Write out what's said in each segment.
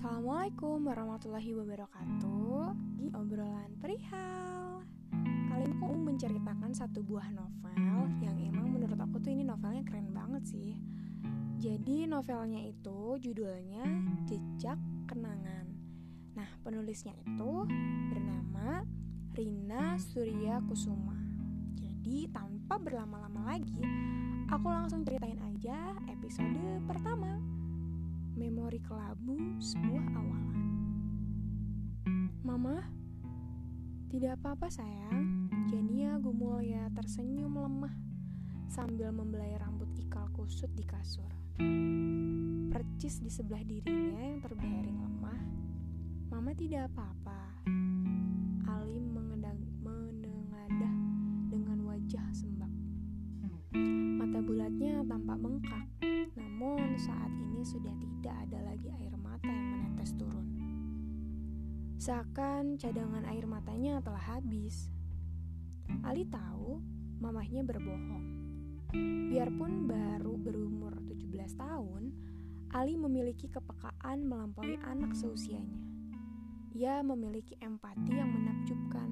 Assalamualaikum warahmatullahi wabarakatuh. Di obrolan perihal. Kali ini aku menceritakan satu buah novel Yang emang menurut aku tuh ini novelnya keren banget sih. Jadi novelnya itu judulnya Jejak Kenangan. Nah penulisnya itu bernama Rina Surya Kusuma. Jadi tanpa berlama-lama lagi Aku langsung ceritain aja episode pertama Memori kelabu sebuah awalan. Mama, tidak apa-apa sayang. Jania Gumulya tersenyum lemah sambil membelai rambut ikal kusut di kasur. Percis di sebelah dirinya yang terbaring lemah. Mama tidak apa-apa. Ali menengadah dengan wajah sembab. Mata bulatnya tampak bengkak, namun saat ini sudah tidak ada lagi air mata yang menetes turun. Seakan cadangan air matanya telah habis. Ali tahu mamahnya berbohong. Biarpun baru berumur 17 tahun, Ali memiliki kepekaan melampaui anak seusianya. Ia memiliki empati yang menakjubkan.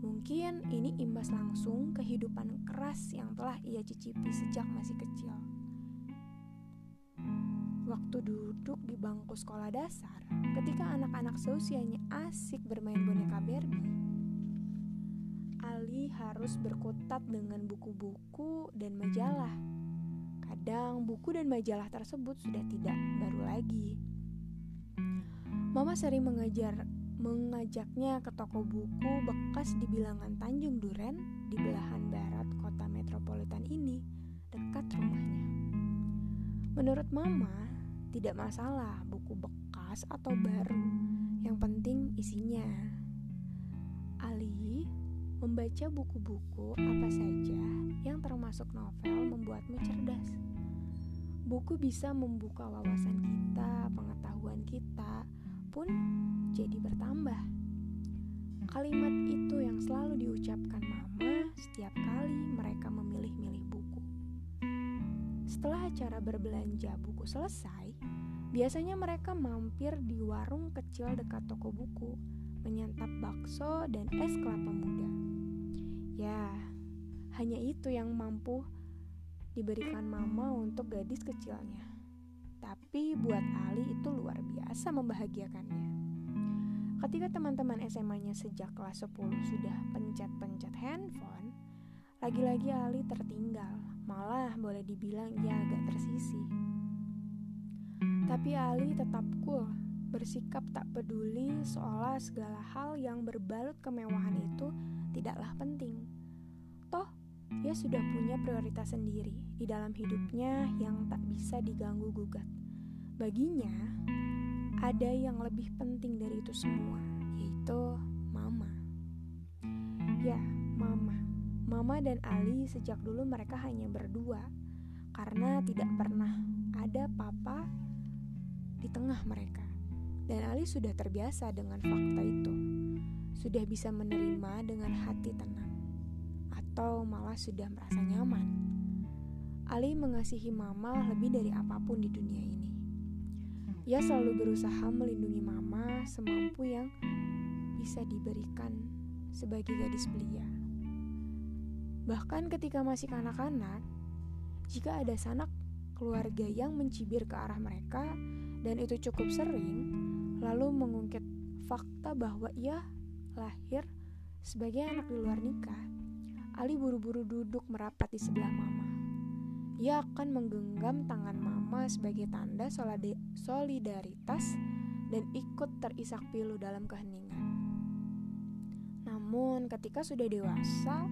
Mungkin ini imbas langsung kehidupan keras yang telah ia cicipi sejak masih kecil. Waktu duduk di bangku sekolah dasar, ketika anak-anak seusianya asik bermain boneka Barbie, Ali harus berkutat dengan buku-buku dan majalah. Kadang buku dan majalah tersebut sudah tidak baru lagi. Mama sering mengajar mengajaknya ke toko buku bekas di bilangan Tanjung Duren di belahan barat kota metropolitan ini, dekat rumahnya. Menurut Mama, tidak masalah buku bekas atau baru, yang penting isinya. Ali membaca buku-buku apa saja yang termasuk novel membuatmu cerdas. Buku bisa membuka wawasan kita, pengetahuan kita pun jadi bertambah. Kalimat itu yang selalu diucapkan mama setiap kali mereka memilih-milih buku. Setelah acara berbelanja buku selesai, biasanya mereka mampir di warung kecil dekat toko buku, menyantap bakso dan es kelapa muda. Ya, hanya itu yang mampu diberikan mama untuk gadis kecilnya. Tapi buat Ali itu luar biasa membahagiakannya. Ketika teman-teman SMA-nya sejak kelas 10 sudah pencet-pencet handphone, lagi-lagi Ali tertinggal Malah boleh dibilang ia agak tersisi. Tapi Ali tetap cool, bersikap tak peduli seolah segala hal yang berbalut kemewahan itu tidaklah penting. Toh, ia sudah punya prioritas sendiri di dalam hidupnya yang tak bisa diganggu gugat. Baginya, ada yang lebih penting dari itu semua, yaitu Mama. Ya, Mama. Mama dan Ali sejak dulu mereka hanya berdua karena tidak pernah ada papa di tengah mereka. Dan Ali sudah terbiasa dengan fakta itu. Sudah bisa menerima dengan hati tenang atau malah sudah merasa nyaman. Ali mengasihi Mama lebih dari apa pun di dunia ini. Ia selalu berusaha melindungi Mama semampu yang bisa diberikan sebagai gadis belia. Bahkan ketika masih kanak-kanak, jika ada sanak keluarga yang mencibir ke arah mereka dan itu cukup sering, lalu mengungkit fakta bahwa ia lahir sebagai anak di luar nikah, Ali buru-buru duduk merapat di sebelah mama. Ia akan menggenggam tangan mama sebagai tanda solidaritas dan ikut terisak pilu dalam keheningan. Namun ketika sudah dewasa,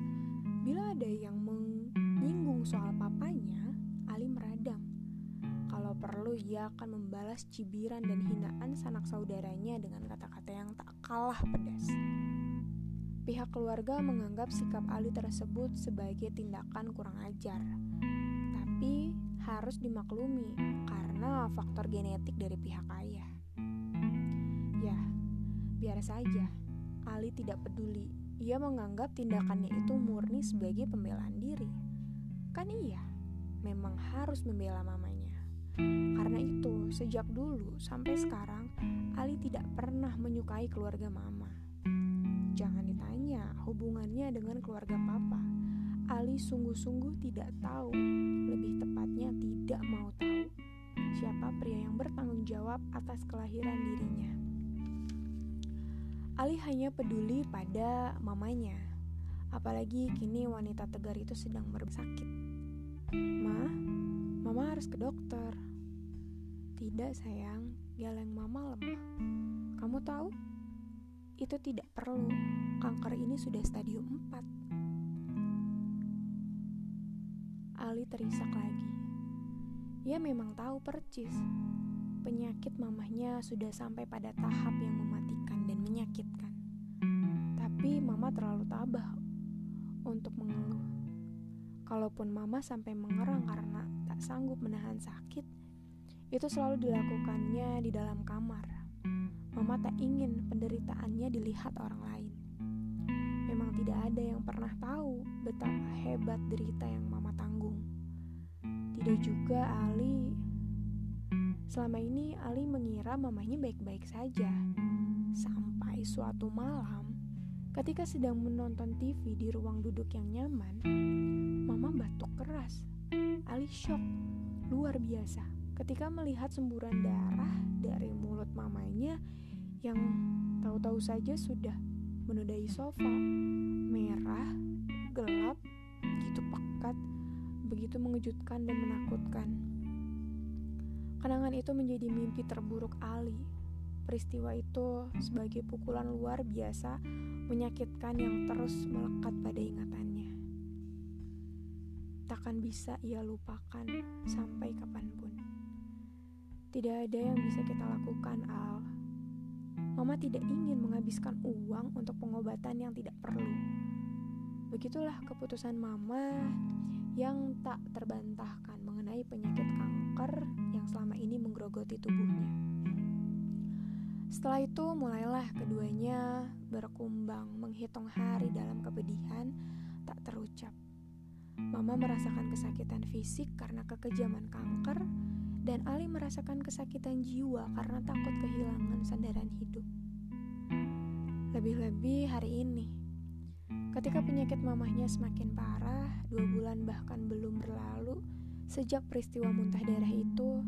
Bila ada yang menyinggung soal Perlu, ia akan membalas cibiran dan hinaan sanak saudaranya dengan kata-kata yang tak kalah pedas. Pihak keluarga menganggap sikap Ali tersebut sebagai tindakan kurang ajar, tapi harus dimaklumi karena faktor genetik dari pihak ayah. Ya, biar saja. Ali tidak peduli ia menganggap tindakannya itu murni sebagai pembelaan diri. Kan iya, memang harus membela mamanya. Karena itu, sejak dulu sampai sekarang, Ali tidak pernah menyukai keluarga mama. Jangan ditanya hubungannya dengan keluarga papa. Ali sungguh-sungguh tidak tahu, lebih tepatnya tidak mau tahu siapa pria yang bertanggung jawab atas kelahiran dirinya. Ali hanya peduli pada mamanya, apalagi kini wanita tegar itu sedang bersakit. Ma, mama harus ke dokter. Tidak sayang, geleng mama lemah. Kamu tahu? Itu tidak perlu, kanker ini sudah stadium 4. Ali terisak lagi. Ia memang tahu percis penyakit mamahnya sudah sampai pada tahap yang mematikan dan menyakitkan. Tapi mama terlalu tabah untuk mengeluh. Kalaupun mama sampai mengerang karena sanggup menahan sakit, itu selalu dilakukannya di dalam kamar. Mama tak ingin penderitaannya dilihat orang lain. Memang tidak ada yang pernah tahu betapa hebat derita yang mama tanggung. Tidak juga Ali. Selama ini Ali mengira mamanya baik-baik saja. Sampai suatu malam, ketika sedang menonton TV di ruang duduk yang nyaman, mama batuk keras. Ali shock, luar biasa, ketika melihat semburan darah dari mulut mamanya yang tahu-tahu saja sudah menodai sofa, merah, gelap, gitu pekat, begitu mengejutkan dan menakutkan. Kenangan itu menjadi mimpi terburuk Ali. Peristiwa itu sebagai pukulan luar biasa menyakitkan yang terus melekat pada ingatannya. Takkan bisa ia lupakan sampai kapan pun. Tidak ada yang bisa kita lakukan, Al Mama tidak ingin menghabiskan uang untuk pengobatan yang tidak perlu. Begitulah keputusan Mama yang tak terbantahkan mengenai penyakit kanker yang selama ini menggerogoti tubuhnya. Setelah itu mulailah keduanya berkumbang menghitung hari dalam kepedihan. Mama merasakan kesakitan fisik karena kekejaman kanker dan Ali merasakan kesakitan jiwa karena takut kehilangan sandaran hidup. Lebih-lebih hari ini, ketika penyakit mamahnya semakin parah, dua bulan bahkan belum berlalu sejak peristiwa muntah darah itu,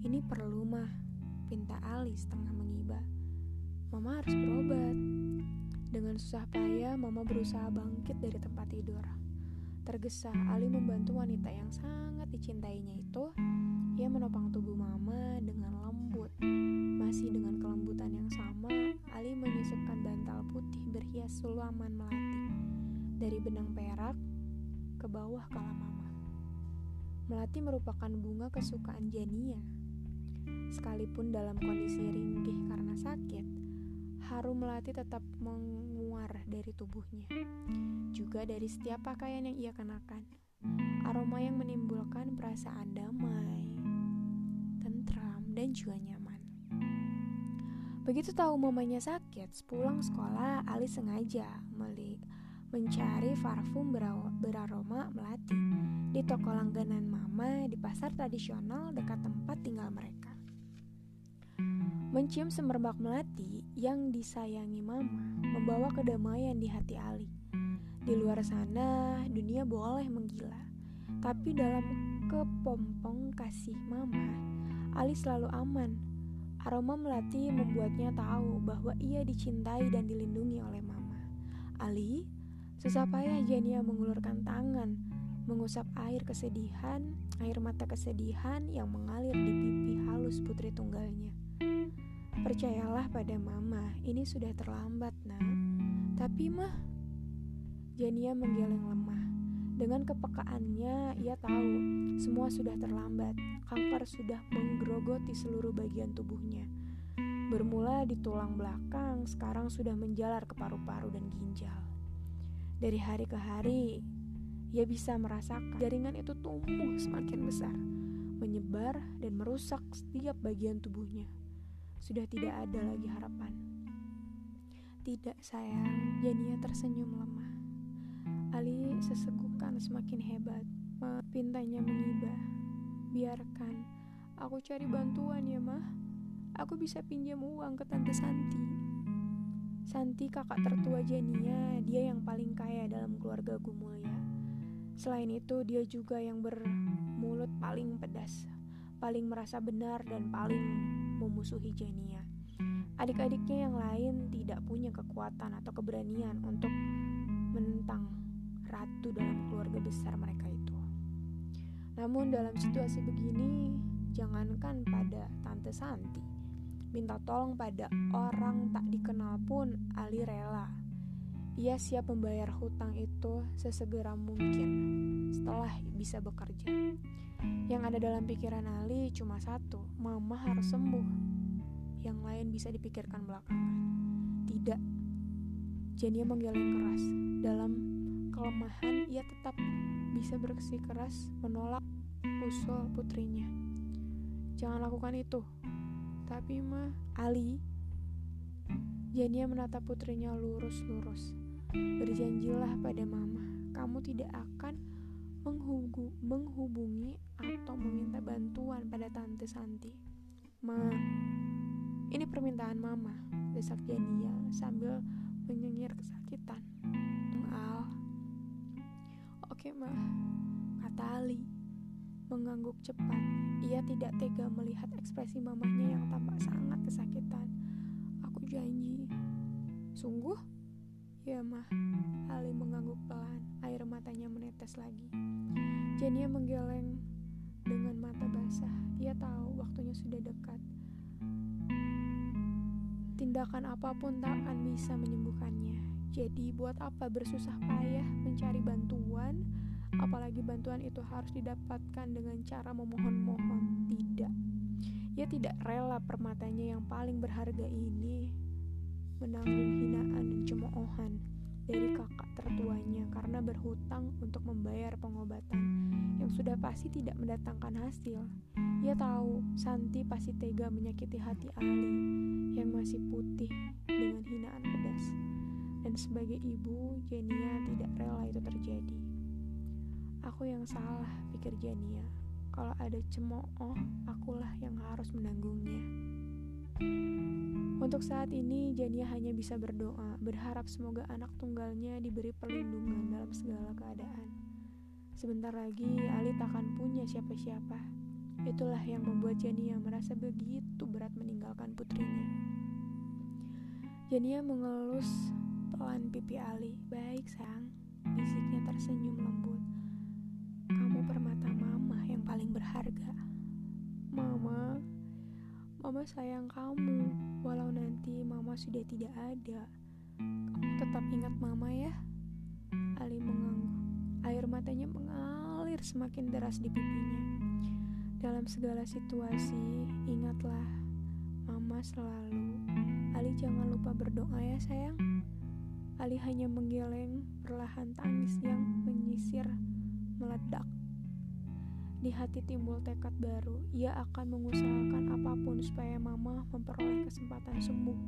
ini perlu mah, pinta Ali setengah mengiba. Mama harus berobat. Dengan susah payah, Mama berusaha bangkit dari tempat tidur. Tergesa, Ali membantu wanita yang sangat dicintainya itu ia menopang tubuh Mama dengan lembut. Masih dengan kelembutan yang sama, Ali menyusupkan bantal putih berhias sulaman melati dari benang perak ke bawah kala Mama. Melati merupakan bunga kesukaan Jania. Sekalipun dalam kondisi ringgih karena sakit, harum melati tetap menguar dari tubuhnya. Juga dari setiap pakaian yang ia kenakan. Aroma yang menimbulkan perasaan damai, dan juga nyaman. Begitu tahu mamanya sakit, sepulang sekolah, Ali sengaja meli mencari parfum beraroma melati di toko langganan mama di pasar tradisional dekat tempat tinggal mereka. Mencium semerbak melati yang disayangi mama membawa kedamaian di hati Ali. Di luar sana, dunia boleh menggila, tapi dalam kepompong kasih mama, Ali selalu aman. Aroma melati membuatnya tahu bahwa ia dicintai dan dilindungi oleh mama. Ali, susah payah Jania mengulurkan tangan, mengusap air kesedihan, air mata kesedihan yang mengalir di pipi halus putri tunggalnya. Percayalah pada mama, ini sudah terlambat, nak. Tapi mah, Jania menggeleng lemah. Dengan kepekaannya, ia tahu semua sudah terlambat. Kanker sudah menggerogoti seluruh bagian tubuhnya. Bermula di tulang belakang, sekarang sudah menjalar ke paru-paru dan ginjal. Dari hari ke hari, ia bisa merasakan jaringan itu tumbuh semakin besar, menyebar dan merusak setiap bagian tubuhnya. Sudah tidak ada lagi harapan. Tidak sayang, Jania tersenyum lemah. Ali sesegukan semakin hebat. Pintanya mengibah. Biarkan Aku cari bantuan ya, mah. Aku bisa pinjam uang ke Tante Santi. Santi kakak tertua Jania, dia yang paling kaya dalam keluarga Gumulya. Selain itu, dia juga yang bermulut paling pedas, paling merasa benar dan paling memusuhi Jania. Adik-adiknya yang lain tidak punya kekuatan atau keberanian untuk menentang ratu dalam keluarga besar mereka itu. Namun dalam situasi begini, jangankan pada Tante Santi, minta tolong pada orang tak dikenal pun Ali rela. Ia siap membayar hutang itu sesegera mungkin setelah bisa bekerja. Yang ada dalam pikiran Ali cuma satu, Mama harus sembuh yang lain bisa dipikirkan belakangan. Tidak. Jania menggeleng keras. Dalam kelemahan, ia tetap bisa keras menolak usul putrinya. Jangan lakukan itu. Tapi mah, Ali. Jania menatap putrinya lurus-lurus. Berjanjilah pada mama, kamu tidak akan menghubungi atau meminta bantuan pada tante Santi. Ma, ini permintaan mama, desak Jania sambil menyengir kesakitan. Al. Oke, mah, kata Ali. Mengangguk cepat, ia tidak tega melihat ekspresi mamanya yang tampak sangat kesakitan. Aku janji. Sungguh? Ya, mah. Ali mengangguk pelan, air matanya menetes lagi. Jania menggeleng dengan mata basah. Ia tahu waktunya sudah dekat. Tindakan apa pun tak akan bisa menyembuhkannya. Jadi buat apa bersusah payah mencari bantuan, apalagi bantuan itu harus didapatkan dengan cara memohon-mohon. Tidak. Ia tidak rela permatanya yang paling berharga ini menanggung hinaan dan cemoohan dari kakak tertuanya karena berhutang untuk membayar pengobatan yang sudah pasti tidak mendatangkan hasil. Ia tahu Santi pasti tega menyakiti hati Ali yang masih putih dengan hinaan pedas. Dan sebagai ibu, Jania tidak rela itu terjadi. Aku yang salah, pikir Jania. Kalau ada cemooh, akulah yang harus menanggungnya. Untuk saat ini, Jania hanya bisa berdoa, berharap semoga anak tunggalnya diberi perlindungan dalam segala keadaan. Sebentar lagi, Ali takkan punya siapa-siapa. Itulah yang membuat Jania merasa begitu berat meninggalkan putrinya. Jania mengelus pelan pipi Ali. Baik, sang. Bisiknya tersenyum lembut. Kamu permata mama yang paling berharga. Mama, mama sayang kamu. Walau nanti mama sudah tidak ada. Kamu tetap ingat mama ya? Ali mengangguk. Air matanya mengalir semakin deras di pipinya. Dalam segala situasi, ingatlah, Mama selalu. Ali jangan lupa berdoa ya sayang. Ali hanya menggeleng perlahan tangis yang menyisir meledak. Di hati timbul tekad baru, ia akan mengusahakan apa pun supaya mama memperoleh kesempatan sembuh.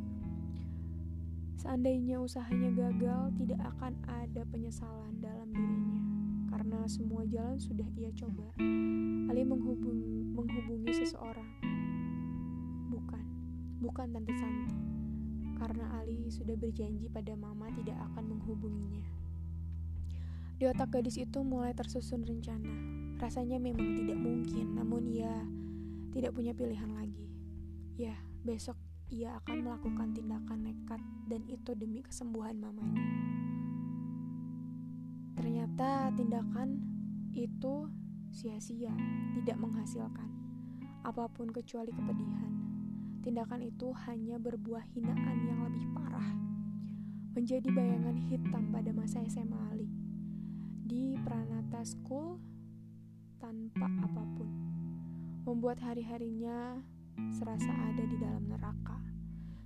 Seandainya usahanya gagal, tidak akan ada penyesalan dalam dirinya karena semua jalan sudah ia coba. Ali menghubung, menghubungi seseorang. Bukan, bukan Tante Santi. Karena Ali sudah berjanji pada Mama tidak akan menghubunginya. Di otak gadis itu mulai tersusun rencana. Rasanya memang tidak mungkin, namun ia tidak punya pilihan lagi. Ya, besok ia akan melakukan tindakan nekat dan itu demi kesembuhan mamanya. Ternyata tindakan itu sia-sia, tidak menghasilkan apa pun kecuali kepedihan. Tindakan itu hanya berbuah hinaan yang lebih parah. Menjadi bayangan hitam pada masa SMA Ali. Di Pranata School tanpa apa pun. Membuat hari-harinya serasa ada di dalam neraka.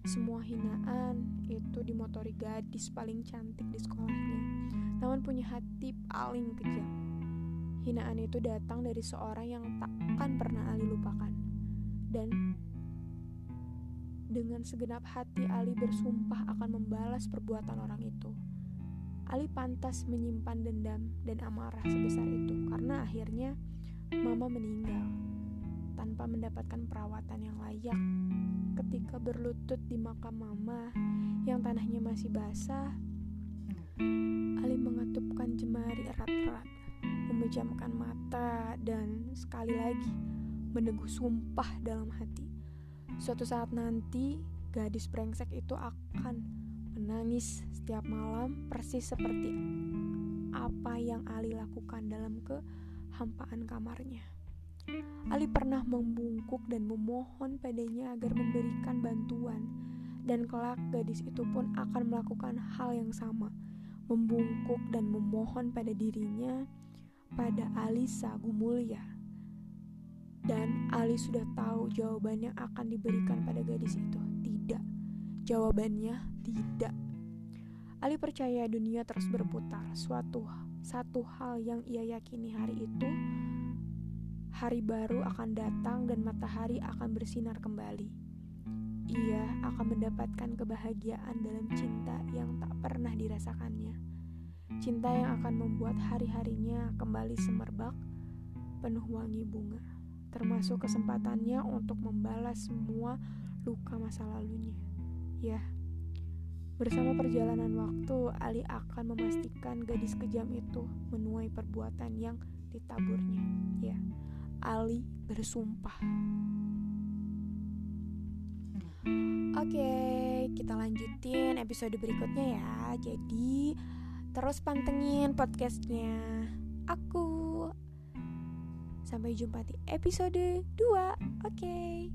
Semua hinaan itu dimotori gadis paling cantik di sekolahnya namun punya hati paling kejam. Hinaan itu datang dari seorang yang takkan pernah Ali lupakan. Dan dengan segenap hati Ali bersumpah akan membalas perbuatan orang itu. Ali pantas menyimpan dendam dan amarah sebesar itu karena akhirnya mama meninggal. tanpa mendapatkan perawatan yang layak. Ketika berlutut di makam mama yang tanahnya masih basah, Ali mengetupkan jemari erat-erat, memejamkan mata, dan sekali lagi meneguh sumpah dalam hati. Suatu saat nanti, gadis brengsek itu akan menangis setiap malam persis seperti apa yang Ali lakukan dalam kehampaan kamarnya. Ali pernah membungkuk dan memohon padanya agar memberikan bantuan, dan kelak gadis itu pun akan melakukan hal yang sama, membungkuk dan memohon pada dirinya pada Ali Sagu Mulia. Dan Ali sudah tahu jawabannya akan diberikan pada gadis itu. Jawabannya tidak. Ali percaya dunia terus berputar. Suatu satu hal yang ia yakini hari itu hari baru akan datang dan matahari akan bersinar kembali. Ia akan mendapatkan kebahagiaan dalam cinta yang tak pernah dirasakannya. Cinta yang akan membuat hari-harinya kembali semerbak, penuh wangi bunga, termasuk kesempatannya untuk membalas semua luka masa lalunya. Ya, bersama perjalanan waktu, Ali akan memastikan gadis kejam itu menuai perbuatan yang ditaburnya. Ya, Ali bersumpah. Oke, kita lanjutin episode berikutnya ya. Jadi, terus pantengin podcastnya aku. Sampai jumpa di episode 2. Oke.